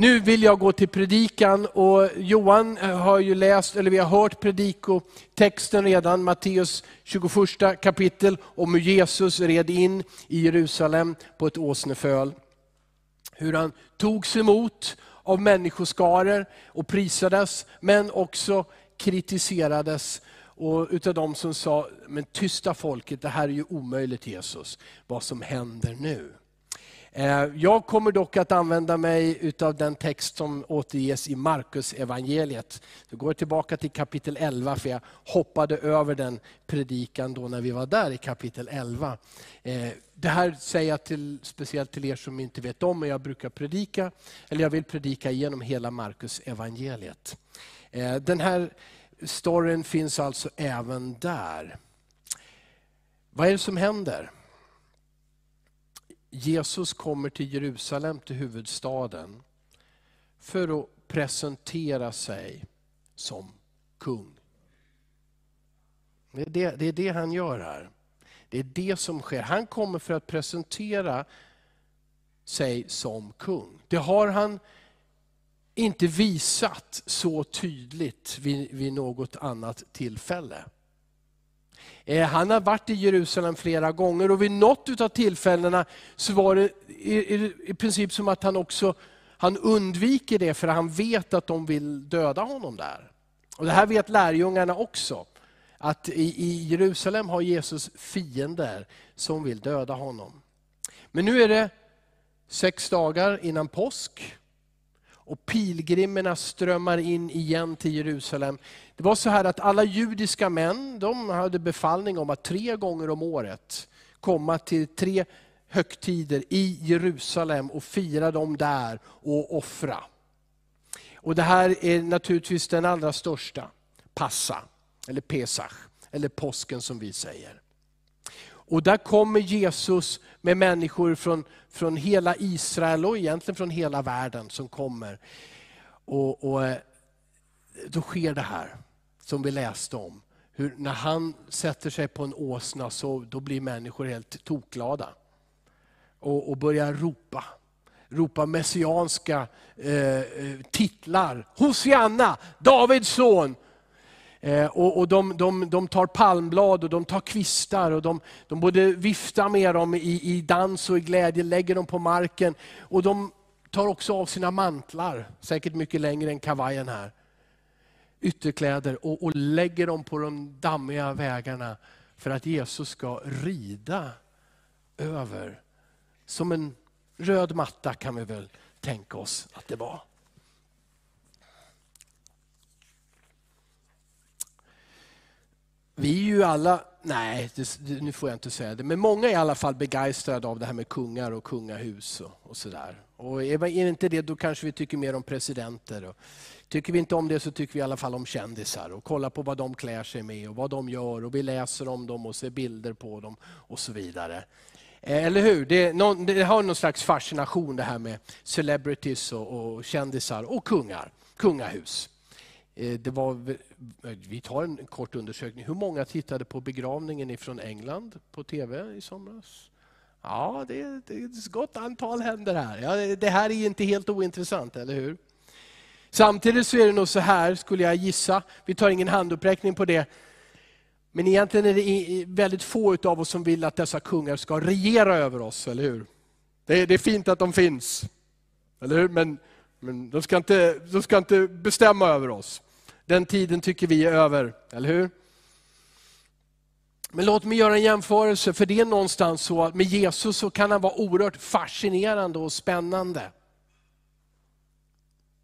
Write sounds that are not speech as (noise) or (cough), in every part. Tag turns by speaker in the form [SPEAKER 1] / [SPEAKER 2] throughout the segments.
[SPEAKER 1] Nu vill jag gå till predikan och Johan eh, har ju läst, eller vi har hört predikotexten redan, Matteus 21 kapitel om hur Jesus red in i Jerusalem på ett åsneföl. Hur han togs emot av människoskaror och prisades, men också kritiserades och utav de som sa, men tysta folket, det här är ju omöjligt Jesus, vad som händer nu. Eh, jag kommer dock att använda mig utav den text som återges i Markus evangeliet. Då går jag tillbaka till kapitel 11, för jag hoppade över den predikan då när vi var där i kapitel 11. Eh, det här säger jag till, speciellt till er som inte vet om, men jag brukar predika, eller jag vill predika genom hela Markus evangeliet. Eh, den här storyn finns alltså även där. Vad är det som händer? Jesus kommer till Jerusalem, till huvudstaden, för att presentera sig som kung. Det är det, det är det, han gör här. Det är det som sker. Han kommer för att presentera sig som kung. Det har han inte visat så tydligt vid, vid något annat tillfälle. Eh, han har varit i Jerusalem flera gånger och vid något av tillfällena så var det i, princip som att han också han undviker det för han vet att de vill döda honom där. Och Det här vet lärjungarna också. Att i Jerusalem har Jesus fiender som vill döda honom. Men nu är det sex dagar innan påsk och pilgrimerna strömmar in igen till Jerusalem. Det var så här att alla judiska män de hade befallning om att tre gånger om året komma till tre högtider i Jerusalem och fira dem där och offra. Och det här är naturligtvis den allra största, Passa, eller Pesach, eller påsken som vi säger. Och där kommer Jesus med människor från, från hela Israel och egentligen från hela världen som kommer. Och, och eh, Då sker det här som vi läste om. Hur när han sätter sig på en åsna så då blir människor helt tokglada. Och, och börjar ropa. Ropa messianska eh, eh, titlar. Hosianna, Davids son. Eh, och, och de, de, de, tar palmblad och de tar kvistar och de, de både viftar med dem i, i dans och i glädje, lägger dem på marken. Och de tar också av sina mantlar, säkert mycket längre än kavajen här. Ytterkläder och, och lägger dem på de dammiga vägarna för att Jesus ska rida över. Som en röd matta kan vi väl tänka oss att det var. Vi är ju alla, nej det, nu får jag inte säga det, men många är i alla fall begeistrade av det här med kungar och kungahus och, och sådär. Och är det inte det, då kanske vi tycker mer om presidenter. Och tycker vi inte om det så tycker vi i alla fall om kändisar och kollar på vad de klär sig med och vad de gör och vi läser om dem och ser bilder på dem och så vidare. Eh, eller hur? Det, någon, det har någon slags fascination det här med celebrities och, och kändisar och kungar, kungahus. Eh, det var, vi tar en kort undersökning. Hur många tittade på begravningen från England på TV i somras? Ja, det, det är ett gott antal händer här. Ja, det här är inte helt ointressant, eller hur? Samtidigt så är det nog så här, skulle jag gissa, vi tar ingen handuppräckning på det, men egentligen är det väldigt få av oss som vill att dessa kungar ska regera över oss, eller hur? Det är, det är fint att de finns, eller hur? Men, men de, ska inte, de ska inte bestämma över oss. Den tiden tycker vi är över, eller hur? Men låt mig göra en jämförelse, för det är någonstans så att med Jesus så kan han vara oerhört fascinerande och spännande.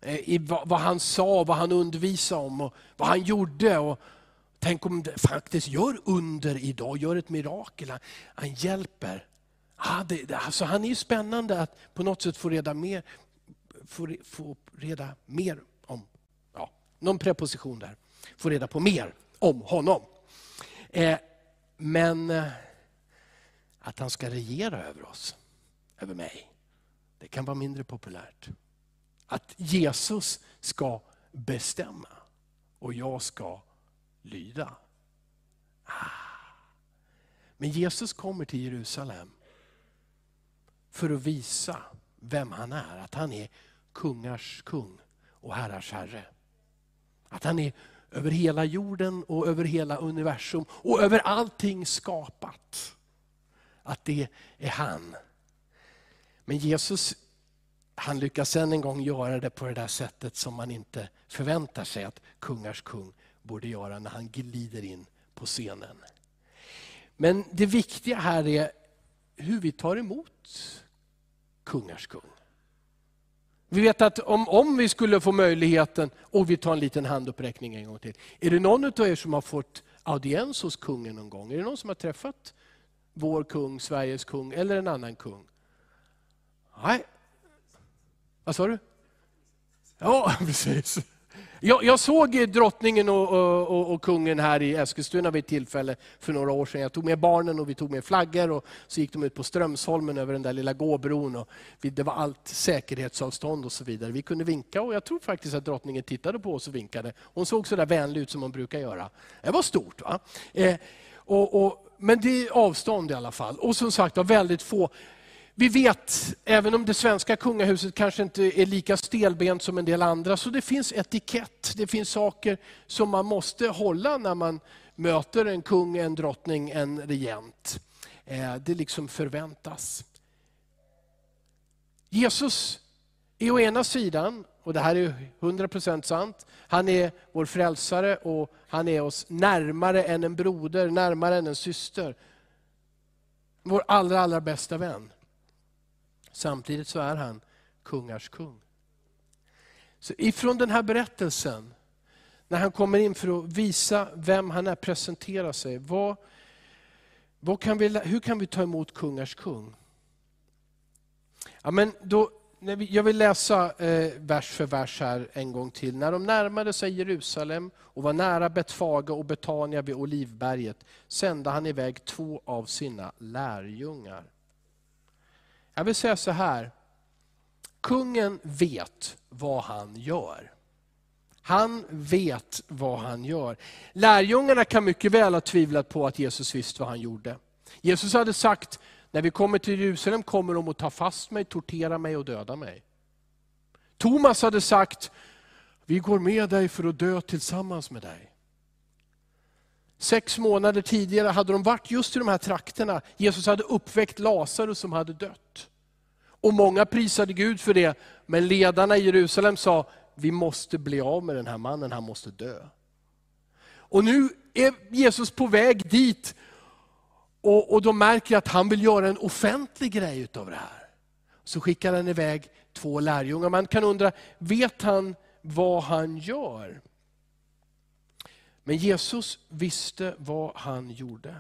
[SPEAKER 1] Eh, I vad han sa, vad han undervisade om och vad han gjorde. Och tänk om det faktiskt gör under idag, gör ett mirakel. Han hjälper. Ah, det, alltså han är spännande att på något sätt få reda, mer, få, få reda mer någon preposition där. Få reda på mer om honom. Eh, men eh, att han ska regera över oss, över mig, det kan vara mindre populärt. Att Jesus ska bestämma och jag ska lyda. Ah. Men Jesus kommer till Jerusalem för att visa vem han är, att han är kungars kung och herrars herre. Att han är över hela jorden och över hela universum och över allting skapat. Att det är han. Men Jesus han lyckas än en gång göra det på det där sättet som man inte förväntar sig att kungars kung borde göra när han glider in på scenen. Men det viktiga här är hur vi tar emot kungars kung. Vi vet att om, om vi skulle få möjligheten, och vi tar en liten handuppräckning en gång till. Är det någon av er som har fått audiens hos kungen någon gång? Är det någon som har träffat vår kung, Sveriges kung eller en annan kung? Nej. Vad sa du? Ja, (laughs) precis. Jag, jag såg drottningen och, och, och, kungen här i Eskilstuna vid ett tillfälle för några år sedan. Jag tog med barnen och vi tog med flaggor och så gick de ut på Strömsholmen över den där lilla gåbron. Och det var allt säkerhetsavstånd och så vidare. Vi kunde vinka och jag tror faktiskt att drottningen tittade på oss och vinkade. Hon såg så där vänlig ut som hon brukar göra. Det var stort. va? Eh, och, och, men det är avstånd i alla fall. Och som sagt var väldigt få vi vet, även om det svenska kungahuset kanske inte är lika stelbent som en del andra, så det finns etikett. Det finns saker som man måste hålla när man möter en kung, en drottning, en regent. Eh, det liksom förväntas. Jesus är å ena sidan, och det här är 100% sant, han är vår frälsare och han är oss närmare än en broder, närmare än en syster. Vår allra, allra bästa vän. Samtidigt så är han kungars kung. Så ifrån den här berättelsen, när han kommer in för att visa vem han är, presentera sig. Vad, vad kan vi, hur kan vi ta emot kungars kung? Ja, men då, jag vill läsa eh, vers för vers här en gång till. När de närmade sig Jerusalem och var nära Betfaga och Betania vid Olivberget sände han iväg två av sina lärjungar. Jag vill säga så här, kungen vet vad han gör. Han vet vad han gör. Lärjungarna kan mycket väl ha tvivlat på att Jesus visste vad han gjorde. Jesus hade sagt, när vi kommer till Jerusalem kommer de att ta fast mig, tortera mig och döda mig. Thomas hade sagt, vi går med dig för att dö tillsammans med dig. Sex månader tidigare hade de varit just i de här trakterna. Jesus hade uppväckt Lazarus som hade dött. Och många prisade Gud för det, men ledarna i Jerusalem sa, vi måste bli av med den här mannen, han måste dö. Och nu är Jesus på väg dit, och, och de märker att han vill göra en offentlig grej utav det här. Så skickar han iväg två lärjungar. Man kan undra, vet han vad han gör? Men Jesus visste vad han gjorde.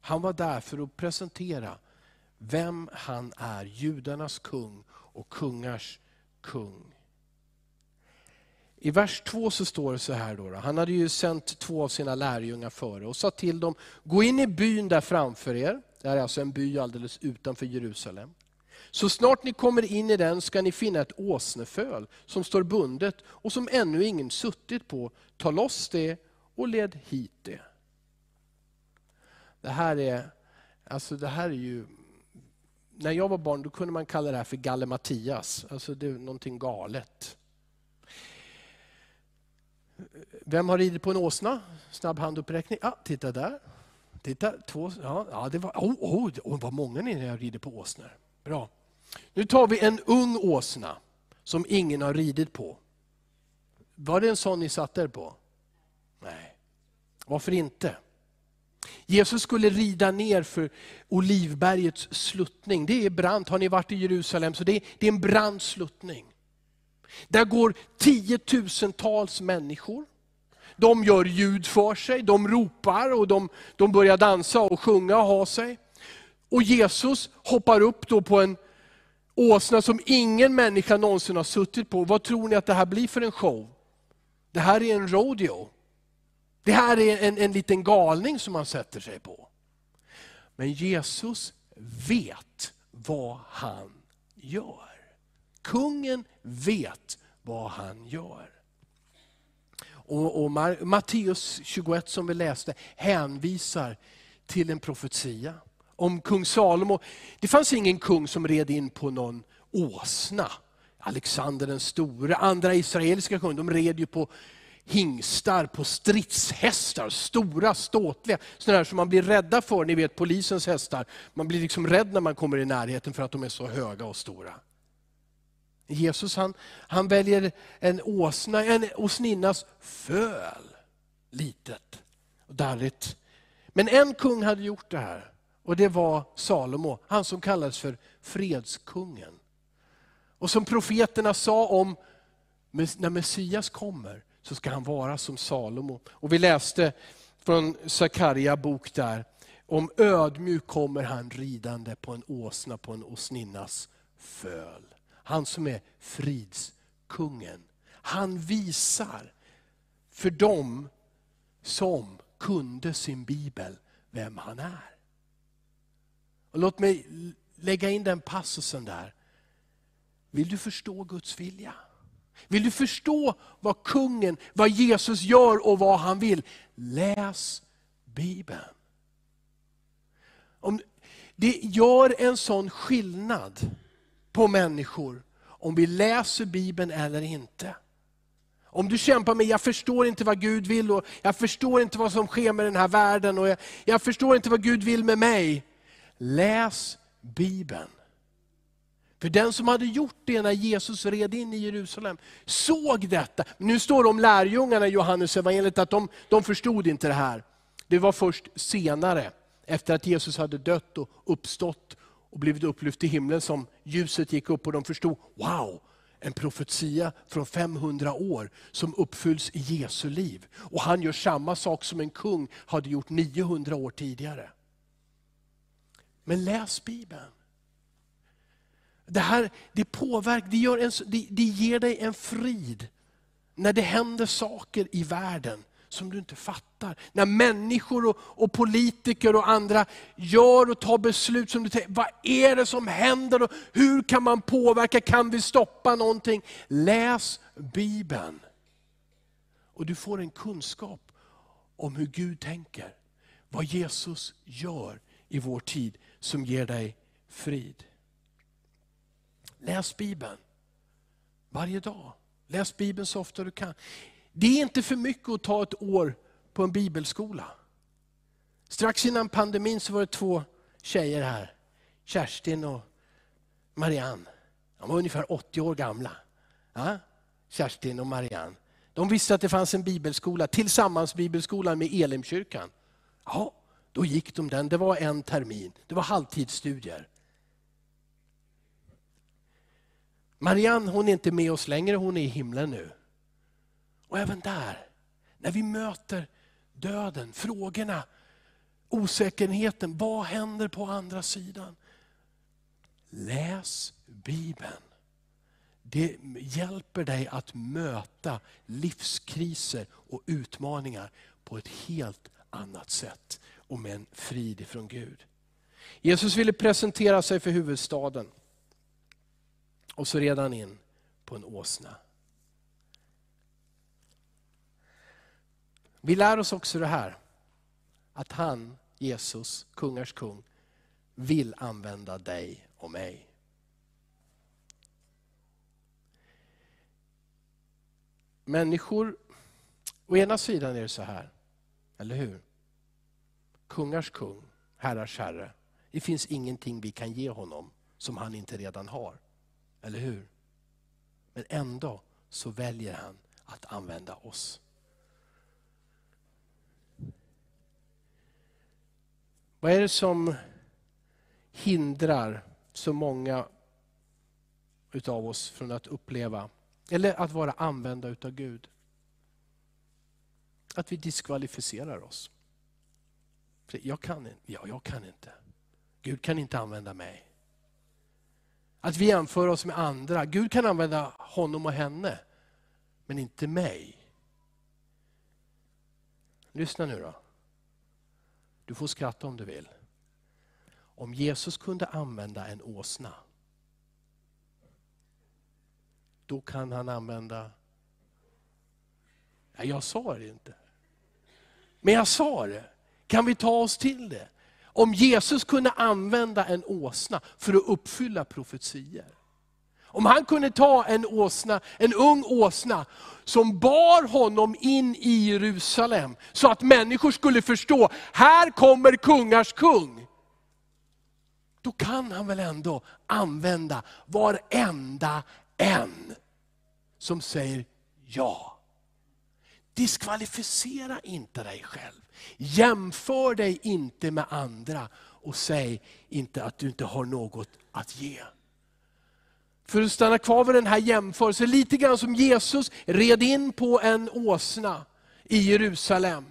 [SPEAKER 1] Han var där för att presentera vem han är, judarnas kung och kungars kung. I vers 2 så står det så här, då, han hade ju sänt två av sina lärjungar före och sa till dem, gå in i byn där framför er, det här är alltså en by alldeles utanför Jerusalem. Så snart ni kommer in i den ska ni finna ett åsneföl som står bundet och som ännu ingen suttit på. Ta loss det och led hit det. Det här är, alltså det här är ju, när jag var barn då kunde man kalla det här för Galle Mattias, alltså det är någonting galet. Vem har ridit på en åsna? Snabb handuppräckning. Ja, titta där. Titta, två, ja, ja, det var, oh, oh, oh, vad många ni har ridit på åsnor. Bra. Nu tar vi en ung åsna som ingen har ridit på. Var det en sån ni satte er på? Nej. Varför inte? Jesus skulle rida ner för Olivbergets sluttning. Det är brant, har ni varit i Jerusalem så det är, det är en brant sluttning. Där går tiotusentals människor. De gör ljud för sig, de ropar och de, de börjar dansa och sjunga och ha sig. Och Jesus hoppar upp då på en åsna som ingen människa någonsin har suttit på. Vad tror ni att det här blir för en show? Det här är en rodeo. Det här är en, en liten galning som man sätter sig på. Men Jesus vet vad han gör. Kungen vet vad han gör. Och, och Matteus 21 som vi läste hänvisar till en profetia om kung Salomo. Det fanns ingen kung som red in på någon åsna. Alexander den store, andra israeliska kungar, de red ju på hingstar, på stridshästar, stora, ståtliga. Sådana som man blir rädda för, ni vet polisens hästar. Man blir liksom rädd när man kommer i närheten för att de är så höga och stora. Jesus han, han väljer en åsna, en åsninnas föl. Litet och darrigt. Men en kung hade gjort det här. Och det var Salomo, han som kallades för fredskungen. Och som profeterna sa om när Messias kommer, så ska han vara som Salomo. Och vi läste från Sakarja bok där, om ödmjuk kommer han ridande på en åsna, på en åsninnas föl. Han som är fridskungen. Han visar för dem som kunde sin bibel vem han är. Och låt mig lägga in den passusen där. Vill du förstå Guds vilja? Vill du förstå vad kungen, vad Jesus gör och vad han vill? Läs Bibeln. Om, det gör en sån skillnad på människor om vi läser Bibeln eller inte. Om du kämpar med, jag förstår inte vad Gud vill, och jag förstår inte vad som sker med den här världen, och jag, jag förstår inte vad Gud vill med mig. Läs Bibeln. För den som hade gjort det när Jesus red in i Jerusalem, såg detta. Nu står det om lärjungarna i Johannes evangeliet att de, de förstod inte det här. Det var först senare, efter att Jesus hade dött och uppstått och blivit upplyft till himlen, som ljuset gick upp och de förstod, wow, en profetia från 500 år som uppfylls i Jesu liv. Och han gör samma sak som en kung hade gjort 900 år tidigare. Men läs Bibeln. Det här det påverkar, det, gör en, det, det ger dig en frid när det händer saker i världen som du inte fattar. När människor och, och, politiker och andra gör och tar beslut som du tänker, vad är det som händer? Och hur kan man påverka? Kan vi stoppa någonting? Läs Bibeln. Och du får en kunskap om hur Gud tänker. Vad Jesus gör i vår tid som ger dig frid. Läs Bibeln varje dag. Läs Bibeln så ofta du kan. Det är inte för mycket att ta ett år på en bibelskola. Strax innan pandemin så var det två tjejer här, Kerstin och Marianne. De var ungefär 80 år gamla. Ja? Kerstin och Marianne. De visste att det fanns en bibelskola, tillsammans bibelskolan med Elimkyrkan. Ja, då gick de den. Det var en termin. Det var halvtidsstudier. Marianne hon är inte med oss längre, hon är i himlen nu. Och även där, när vi möter döden, frågorna, osäkerheten, vad händer på andra sidan? Läs Bibeln. Det hjälper dig att möta livskriser och utmaningar på ett helt annat sätt och med en frid ifrån Gud. Jesus ville presentera sig för huvudstaden. Och så red han in på en åsna. Vi lär oss också det här, att han, Jesus, kungars kung, vill använda dig och mig. Människor, å ena sidan är det så här, eller hur? Kungars kung, herrars herre. Det finns ingenting vi kan ge honom som han inte redan har. Eller hur? Men ändå så väljer han att använda oss. Vad är det som hindrar så många utav oss från att uppleva, eller att vara använda utav Gud? Att vi diskvalificerar oss. Jag kan, ja, jag kan inte. Gud kan inte använda mig. Att vi jämför oss med andra. Gud kan använda honom och henne, men inte mig. Lyssna nu då. Du får skratta om du vill. Om Jesus kunde använda en åsna, då kan han använda... Nej, jag sa det inte. Men jag sa det. Kan vi ta oss till det? Om Jesus kunde använda en åsna för att uppfylla profetier. Om han kunde ta en åsna, en ung åsna, som bar honom in i Jerusalem, så att människor skulle förstå, här kommer kungars kung. Då kan han väl ändå använda varenda en som säger ja. Diskvalificera inte dig själv. Jämför dig inte med andra och säg inte att du inte har något att ge. För att stanna kvar vid den här jämförelsen, lite grann som Jesus red in på en åsna i Jerusalem.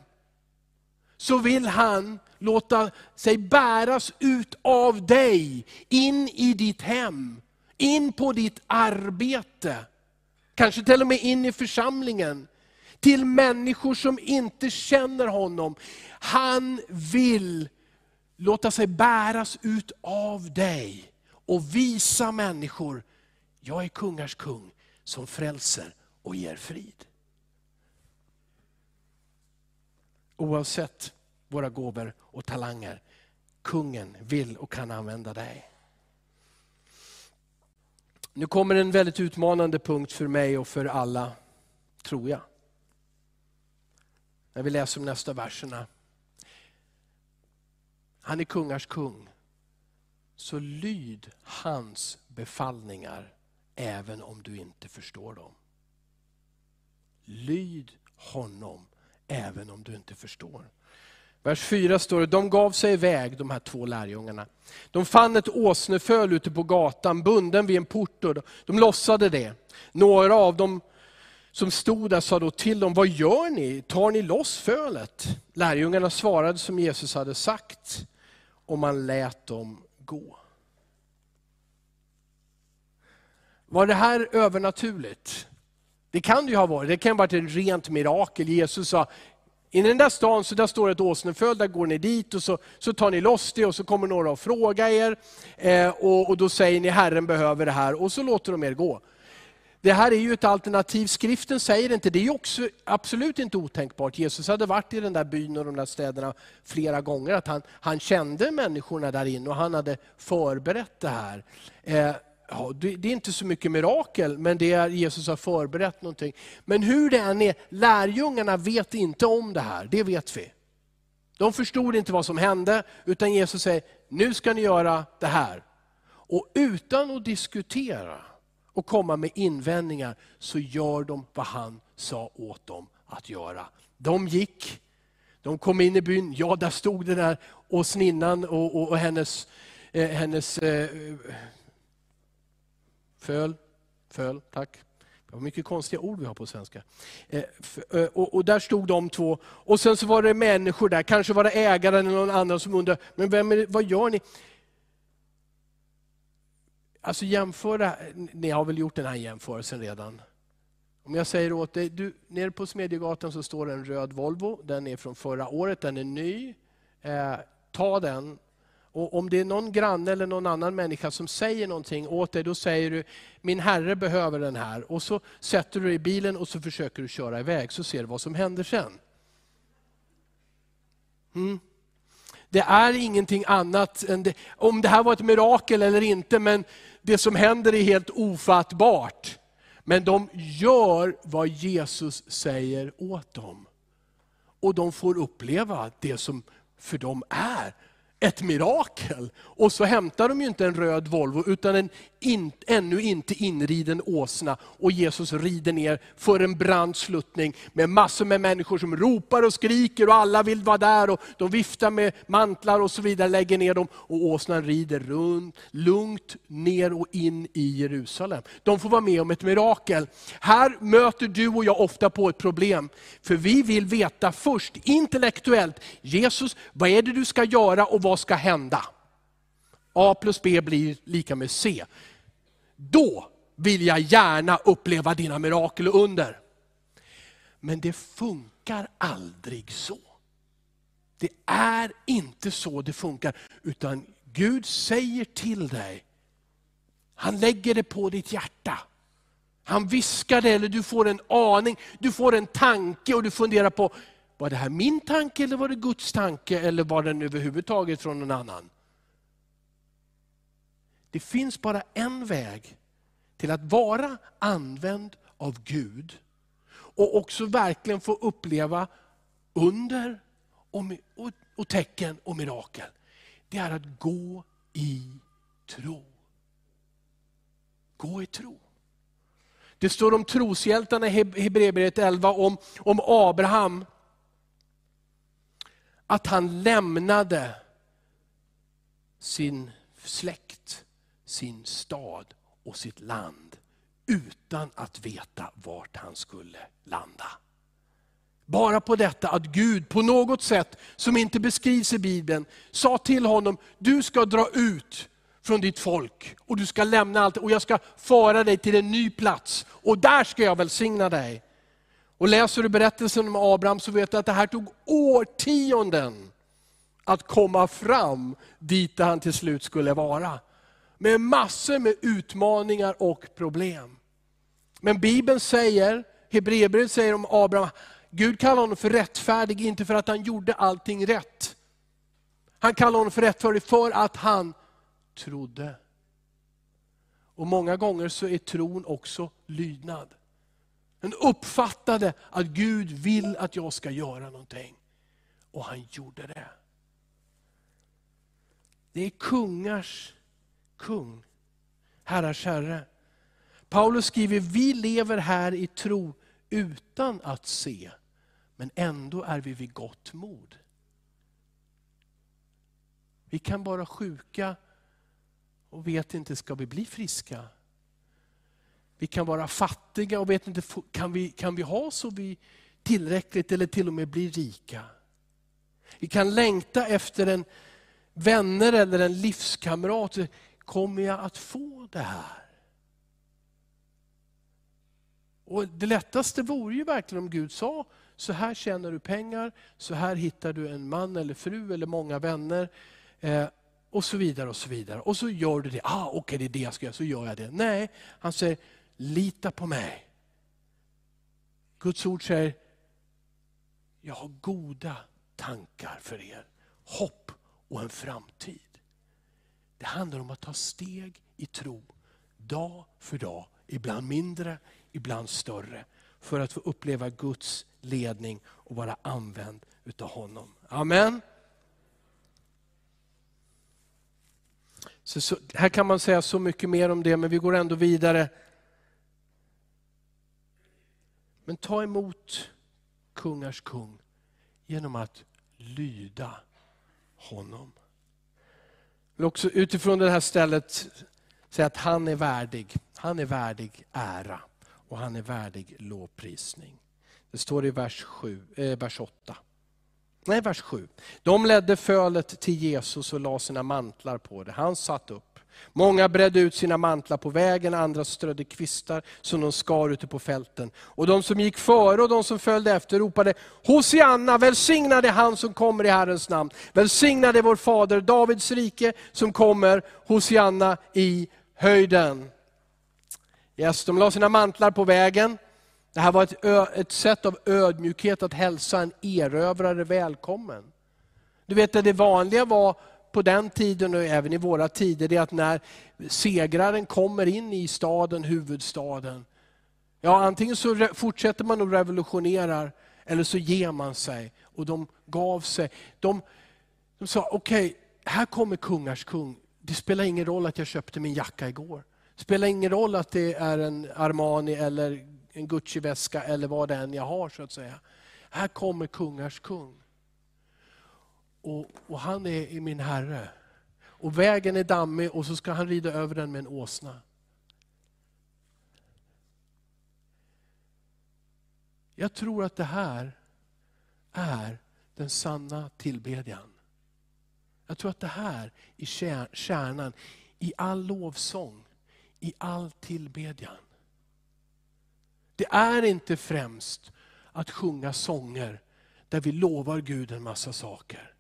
[SPEAKER 1] Så vill han låta sig bäras ut av dig, in i ditt hem, in på ditt arbete. Kanske till och med in i församlingen. Till människor som inte känner honom. Han vill låta sig bäras ut av dig och visa människor, jag är kungars kung som frälser och ger frid. Oavsett våra gåvor och talanger, kungen vill och kan använda dig. Nu kommer en väldigt utmanande punkt för mig och för alla, tror jag. När vi läser de nästa verserna. Han är kungars kung. Så lyd hans befallningar även om du inte förstår dem. Lyd honom även om du inte förstår. Vers 4 står det, de gav sig iväg, de här två lärjungarna. De fann ett åsneföl ute på gatan, bunden vid en port. Och de lossade det. Några av dem som stod där sa då till dem, vad gör ni? Tar ni loss fölet? Lärjungarna svarade som Jesus hade sagt, och man lät dem gå. Var det här övernaturligt? Det kan det ju ha varit. Det kan ha varit ett rent mirakel. Jesus sa, i den där stan så där står ett åsneföl, där går ni dit och så, så tar ni loss det och så kommer några och frågar er. Eh, och, och då säger ni Herren behöver det här och så låter de er gå. Det här är ju ett alternativ, skriften säger inte, det är också absolut inte otänkbart. Jesus hade varit i den där byn och de där städerna flera gånger, att han, han kände människorna där inne och han hade förberett det här. Eh, ja, det, det, är inte så mycket mirakel, men det är Jesus har förberett någonting. Men hur det än är, lärjungarna vet inte om det här, det vet vi. De förstod inte vad som hände, utan Jesus säger, nu ska ni göra det här. Och utan att diskutera och komma med invändningar, så gör de vad han sa åt dem att göra. De gick, de kom in i byn, ja där stod den där åsninnan och, och, och hennes, eh, hennes eh, Föl, föl, tack. Vad mycket konstiga ord vi har på svenska. Eh, eh, och, och, där stod de två. Och sen så var det människor där, kanske var det ägaren eller någon annan som undrade, men vem är vad gör ni? Alltså jämföra, ni har väl gjort den här jämförelsen redan. Om jag säger åt dig, du, nere på Smedjegatan så står det en röd Volvo, den är från förra året, den är ny. Eh, ta den och om det är någon granne eller någon annan människa som säger någonting åt dig, då säger du, min herre behöver den här. Och så sätter du dig i bilen och så försöker du köra iväg, så ser du vad som händer sen. Mm. Det är ingenting annat än det, om det här var ett mirakel eller inte, men det som händer är helt ofattbart. Men de gör vad Jesus säger åt dem. Och de får uppleva det som för dem är ett mirakel. Och så hämtar de ju inte en röd Volvo, utan en in, ännu inte inriden åsna. Och Jesus rider ner för en brant sluttning med massor med människor som ropar och skriker och alla vill vara där. och De viftar med mantlar och så vidare, lägger ner dem. Och åsnan rider runt, lugnt ner och in i Jerusalem. De får vara med om ett mirakel. Här möter du och jag ofta på ett problem. För vi vill veta först, intellektuellt, Jesus, vad är det du ska göra och vad vad ska hända? A plus B blir lika med C. Då vill jag gärna uppleva dina mirakel och under. Men det funkar aldrig så. Det är inte så det funkar, utan Gud säger till dig, han lägger det på ditt hjärta. Han viskar det, eller du får en aning, du får en tanke och du funderar på, var det här min tanke eller var det Guds tanke eller var den överhuvudtaget från någon annan? Det finns bara en väg till att vara använd av Gud, och också verkligen få uppleva under och, och, och tecken och mirakel, det är att gå i tro. Gå i tro. Det står om troshjältarna i Hebreerbrevet 11 om, om Abraham, att han lämnade sin släkt, sin stad och sitt land utan att veta vart han skulle landa. Bara på detta att Gud på något sätt, som inte beskrivs i Bibeln, sa till honom, du ska dra ut från ditt folk och du ska lämna allt och jag ska föra dig till en ny plats och där ska jag välsigna dig. Och läser du berättelsen om Abraham så vet du att det här tog årtionden att komma fram dit där han till slut skulle vara. Med massor med utmaningar och problem. Men Bibeln säger, Hebreerbrevet säger om Abraham, Gud kallar honom för rättfärdig, inte för att han gjorde allting rätt. Han kallar honom för rättfärdig för att han trodde. Och många gånger så är tron också lydnad. Han uppfattade att Gud vill att jag ska göra någonting. Och han gjorde det. Det är kungars kung, herrars herre. Paulus skriver, vi lever här i tro utan att se, men ändå är vi vid gott mod. Vi kan vara sjuka och vet inte, ska vi bli friska? Vi kan vara fattiga och vet inte, kan vi, kan vi ha så vi tillräckligt eller till och med bli rika? Vi kan längta efter en vänner eller en livskamrat. Kommer jag att få det här? Och Det lättaste vore ju verkligen om Gud sa, så här tjänar du pengar, så här hittar du en man eller fru eller många vänner. Eh, och så vidare. Och så vidare. Och så gör du det. Ah, Okej, okay, det är det jag ska göra, så gör jag det. Nej, han säger, lita på mig. Guds ord säger, jag har goda tankar för er. Hopp och en framtid. Det handlar om att ta steg i tro, dag för dag. Ibland mindre, ibland större. För att få uppleva Guds ledning och vara använd utav honom. Amen. Så, så, här kan man säga så mycket mer om det, men vi går ändå vidare. Men ta emot kungars kung genom att lyda honom. Men också utifrån det här stället säga att han är värdig. Han är värdig ära och han är värdig lovprisning. Det står i vers, 7, eh, vers 8. Nej, vers 7. De ledde fölet till Jesus och la sina mantlar på det. Han satt upp. Många bredde ut sina mantlar på vägen, andra strödde kvistar som de skar ute på fälten. Och de som gick före och de som följde efter ropade, Hosianna, välsignade han som kommer i Herrens namn. Välsignade vår fader Davids rike som kommer, Hosianna i höjden. Yes, de la sina mantlar på vägen. Det här var ett, ett sätt av ödmjukhet att hälsa en erövrare välkommen. Du vet, det vanliga var på den tiden och även i våra tider, det är att när segraren kommer in i staden, huvudstaden, ja antingen så fortsätter man och revolutionerar, eller så ger man sig. Och de gav sig. De, de sa, okej, okay, här kommer kungars kung. Det spelar ingen roll att jag köpte min jacka igår. Det spelar ingen roll att det är en Armani eller en Gucci-väska eller vad det än jag har. så att säga. Här kommer kungars kung. Och, och han är, är min herre. Och vägen är dammig och så ska han rida över den med en åsna. Jag tror att det här är den sanna tillbedjan. Jag tror att det här är kärnan i all lovsång, i all tillbedjan. Det är inte främst att sjunga sånger där vi lovar Gud en massa saker.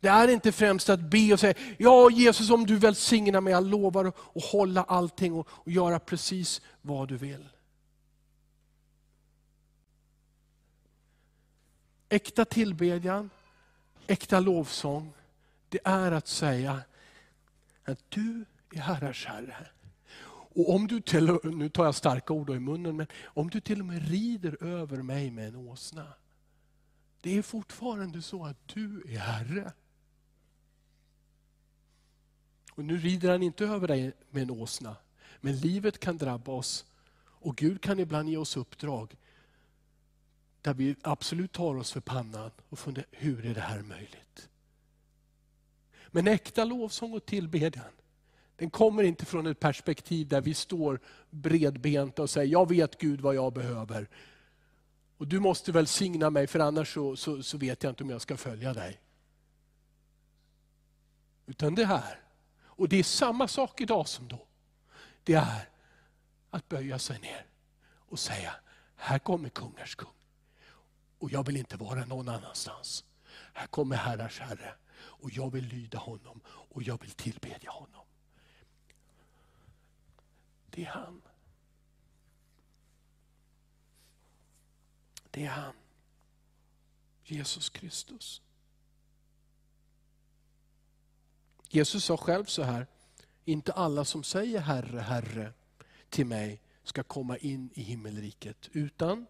[SPEAKER 1] Det är inte främst att be och säga, ja Jesus om du välsignar mig, jag lovar att hålla allting och, och göra precis vad du vill. Äkta tillbedjan, äkta lovsång, det är att säga att du är Herrars Herre. Och om du till, nu tar jag starka ord i munnen, men om du till och med rider över mig med en åsna. Det är fortfarande så att du är Herre. Och nu rider han inte över dig med en åsna. Men livet kan drabba oss och Gud kan ibland ge oss uppdrag där vi absolut tar oss för pannan och funderar, hur är det här möjligt? Men äkta lovsång och tillbedjan, den kommer inte från ett perspektiv där vi står bredbenta och säger, jag vet Gud vad jag behöver. Och du måste välsigna mig för annars så, så, så vet jag inte om jag ska följa dig. Utan det här. Och det är samma sak idag som då. Det är att böja sig ner och säga, här kommer kungars kung. Och jag vill inte vara någon annanstans. Här kommer herrars herre och jag vill lyda honom och jag vill tillbedja honom. Det är han. Det är han. Jesus Kristus. Jesus sa själv så här, inte alla som säger Herre, Herre till mig ska komma in i himmelriket, utan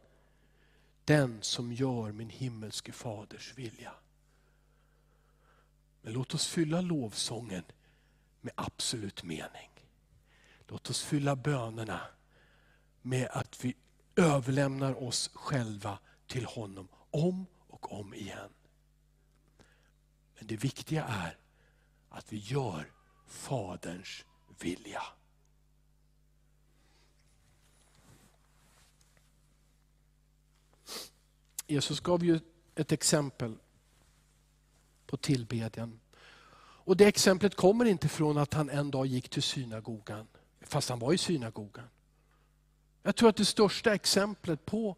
[SPEAKER 1] den som gör min himmelske faders vilja. Men låt oss fylla lovsången med absolut mening. Låt oss fylla bönerna med att vi överlämnar oss själva till honom om och om igen. Men det viktiga är att vi gör Faderns vilja. Jesus gav ju ett exempel på tillbedjan. Och Det exemplet kommer inte från att han en dag gick till synagogan, fast han var i synagogan. Jag tror att det största exemplet på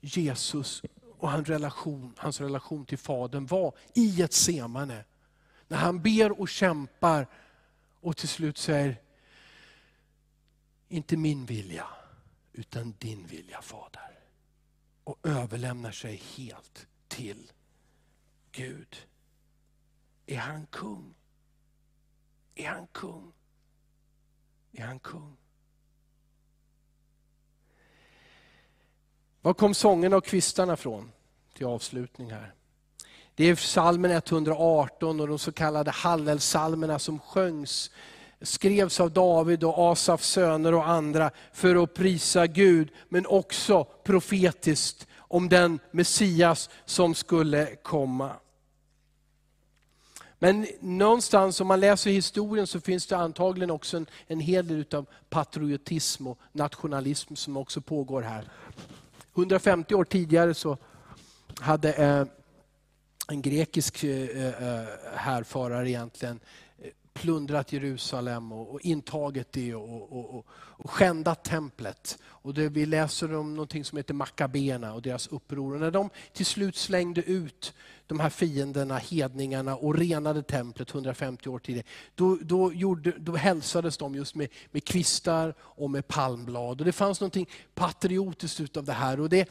[SPEAKER 1] Jesus och hans relation, hans relation till Fadern var i ett semane. När han ber och kämpar och till slut säger, inte min vilja, utan din vilja Fader. Och överlämnar sig helt till Gud. Är han kung? Är han kung? Är han kung? Var kom sången och kvistarna från? Till avslutning här. Det är psalmen 118 och de så kallade hallelsalmerna som sjöngs, skrevs av David och Asafs söner och andra för att prisa Gud, men också profetiskt om den Messias som skulle komma. Men någonstans om man läser historien så finns det antagligen också en, en hel del av patriotism och nationalism som också pågår här. 150 år tidigare så hade eh, en grekisk eh, eh, eh, härförare egentligen plundrat Jerusalem och, intagit det och, och, och skändat templet. Och det, vi läser om någonting som heter Makkabena och deras uppror. Och när de till slut slängde ut de här fienderna, hedningarna och renade templet 150 år tidigare, då, då, gjorde, då hälsades de just med, med kvistar och med palmblad. Och det fanns något patriotiskt utav det här. Och det,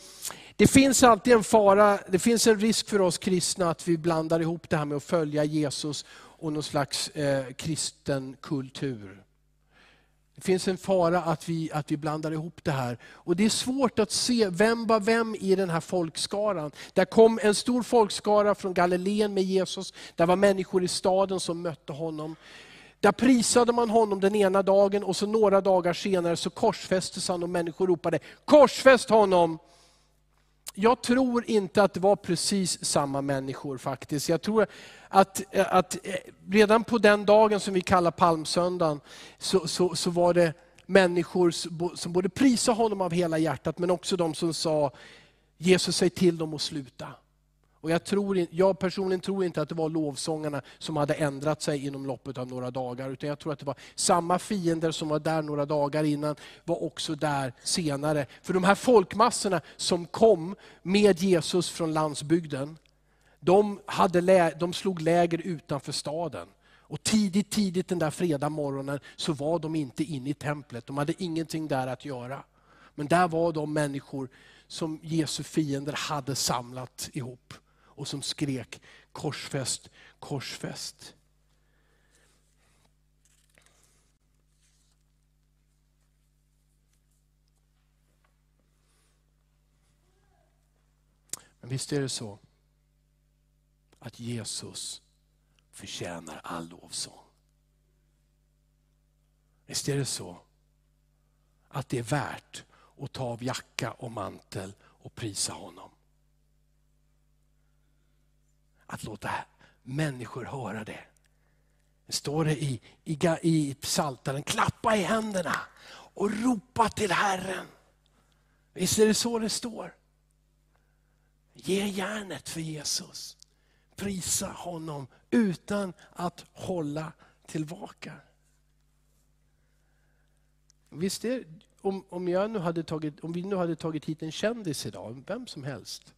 [SPEAKER 1] det finns alltid en fara, det finns en risk för oss kristna att vi blandar ihop det här med att följa Jesus och någon slags eh, kristen kultur. Det finns en fara att vi, att vi blandar ihop det här. Och Det är svårt att se vem var vem i den här folkskaran. Där kom en stor folkskara från Galileen med Jesus. Där var människor i staden som mötte honom. Där prisade man honom den ena dagen och så några dagar senare så korsfästes han och människor ropade, korsfäst honom! Jag tror inte att det var precis samma människor faktiskt. Jag tror att, att eh, redan på den dagen som vi kallar palmsöndagen, så, så, så var det människor som både prisade honom av hela hjärtat, men också de som sa, Jesus säg till dem att sluta. Och jag, tror, jag personligen tror inte att det var lovsångarna som hade ändrat sig inom loppet av några dagar. Utan jag tror att det var samma fiender som var där några dagar innan, var också där senare. För de här folkmassorna som kom med Jesus från landsbygden, de, hade, de slog läger utanför staden. Och tidigt, tidigt den där fredag morgonen så var de inte inne i templet. De hade ingenting där att göra. Men där var de människor som Jesu fiender hade samlat ihop och som skrek korsfäst, korsfäst. Men visst är det så att Jesus förtjänar all lovsång. Visst är det så att det är värt att ta av jacka och mantel och prisa honom. Att låta människor höra det. Det står det i, i, i psaltaren, klappa i händerna och ropa till Herren. Visst är det så det står? Ge järnet för Jesus. Prisa honom utan att hålla tillbaka. Visst är, om, om, jag nu hade tagit, om vi nu hade tagit hit en kändis idag, vem som helst.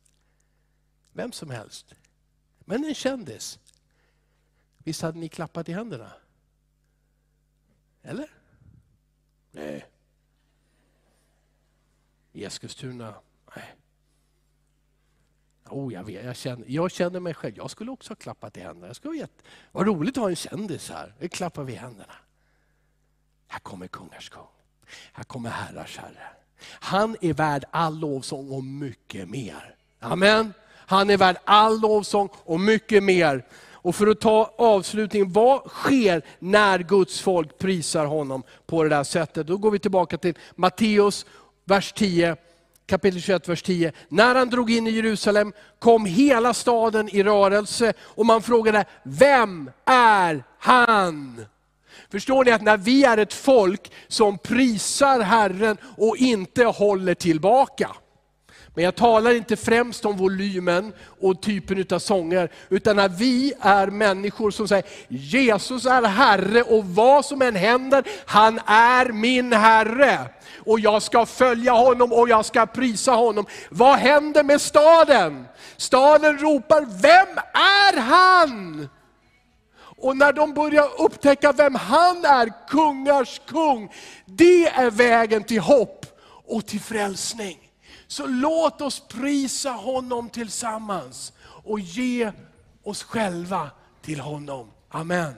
[SPEAKER 1] Vem som helst. Men en kändis. Visst hade ni klappat i händerna? Eller? Nej. I Eskilstuna? Nej. Oh, jag, vet, jag, känner, jag känner mig själv. Jag skulle också ha klappat i händerna. Jag skulle gett, vad roligt att ha en kändis här. Nu klappar vi i händerna. Här kommer kungars kung. Här kommer herrars herre. Han är värd all lovsång och mycket mer. Amen. Han är värd all lovsång och mycket mer. Och för att ta avslutningen, vad sker när Guds folk prisar honom på det där sättet? Då går vi tillbaka till Matteus, vers 10 kapitel 21, vers 10. När han drog in i Jerusalem kom hela staden i rörelse och man frågade, vem är han? Förstår ni att när vi är ett folk som prisar Herren och inte håller tillbaka, men jag talar inte främst om volymen och typen av sånger, utan när vi är människor som säger, Jesus är Herre och vad som än händer, han är min Herre. Och jag ska följa honom och jag ska prisa honom. Vad händer med staden? Staden ropar, vem är han? Och när de börjar upptäcka vem han är, kungars kung, det är vägen till hopp och till frälsning. Så låt oss prisa honom tillsammans och ge oss själva till honom. Amen.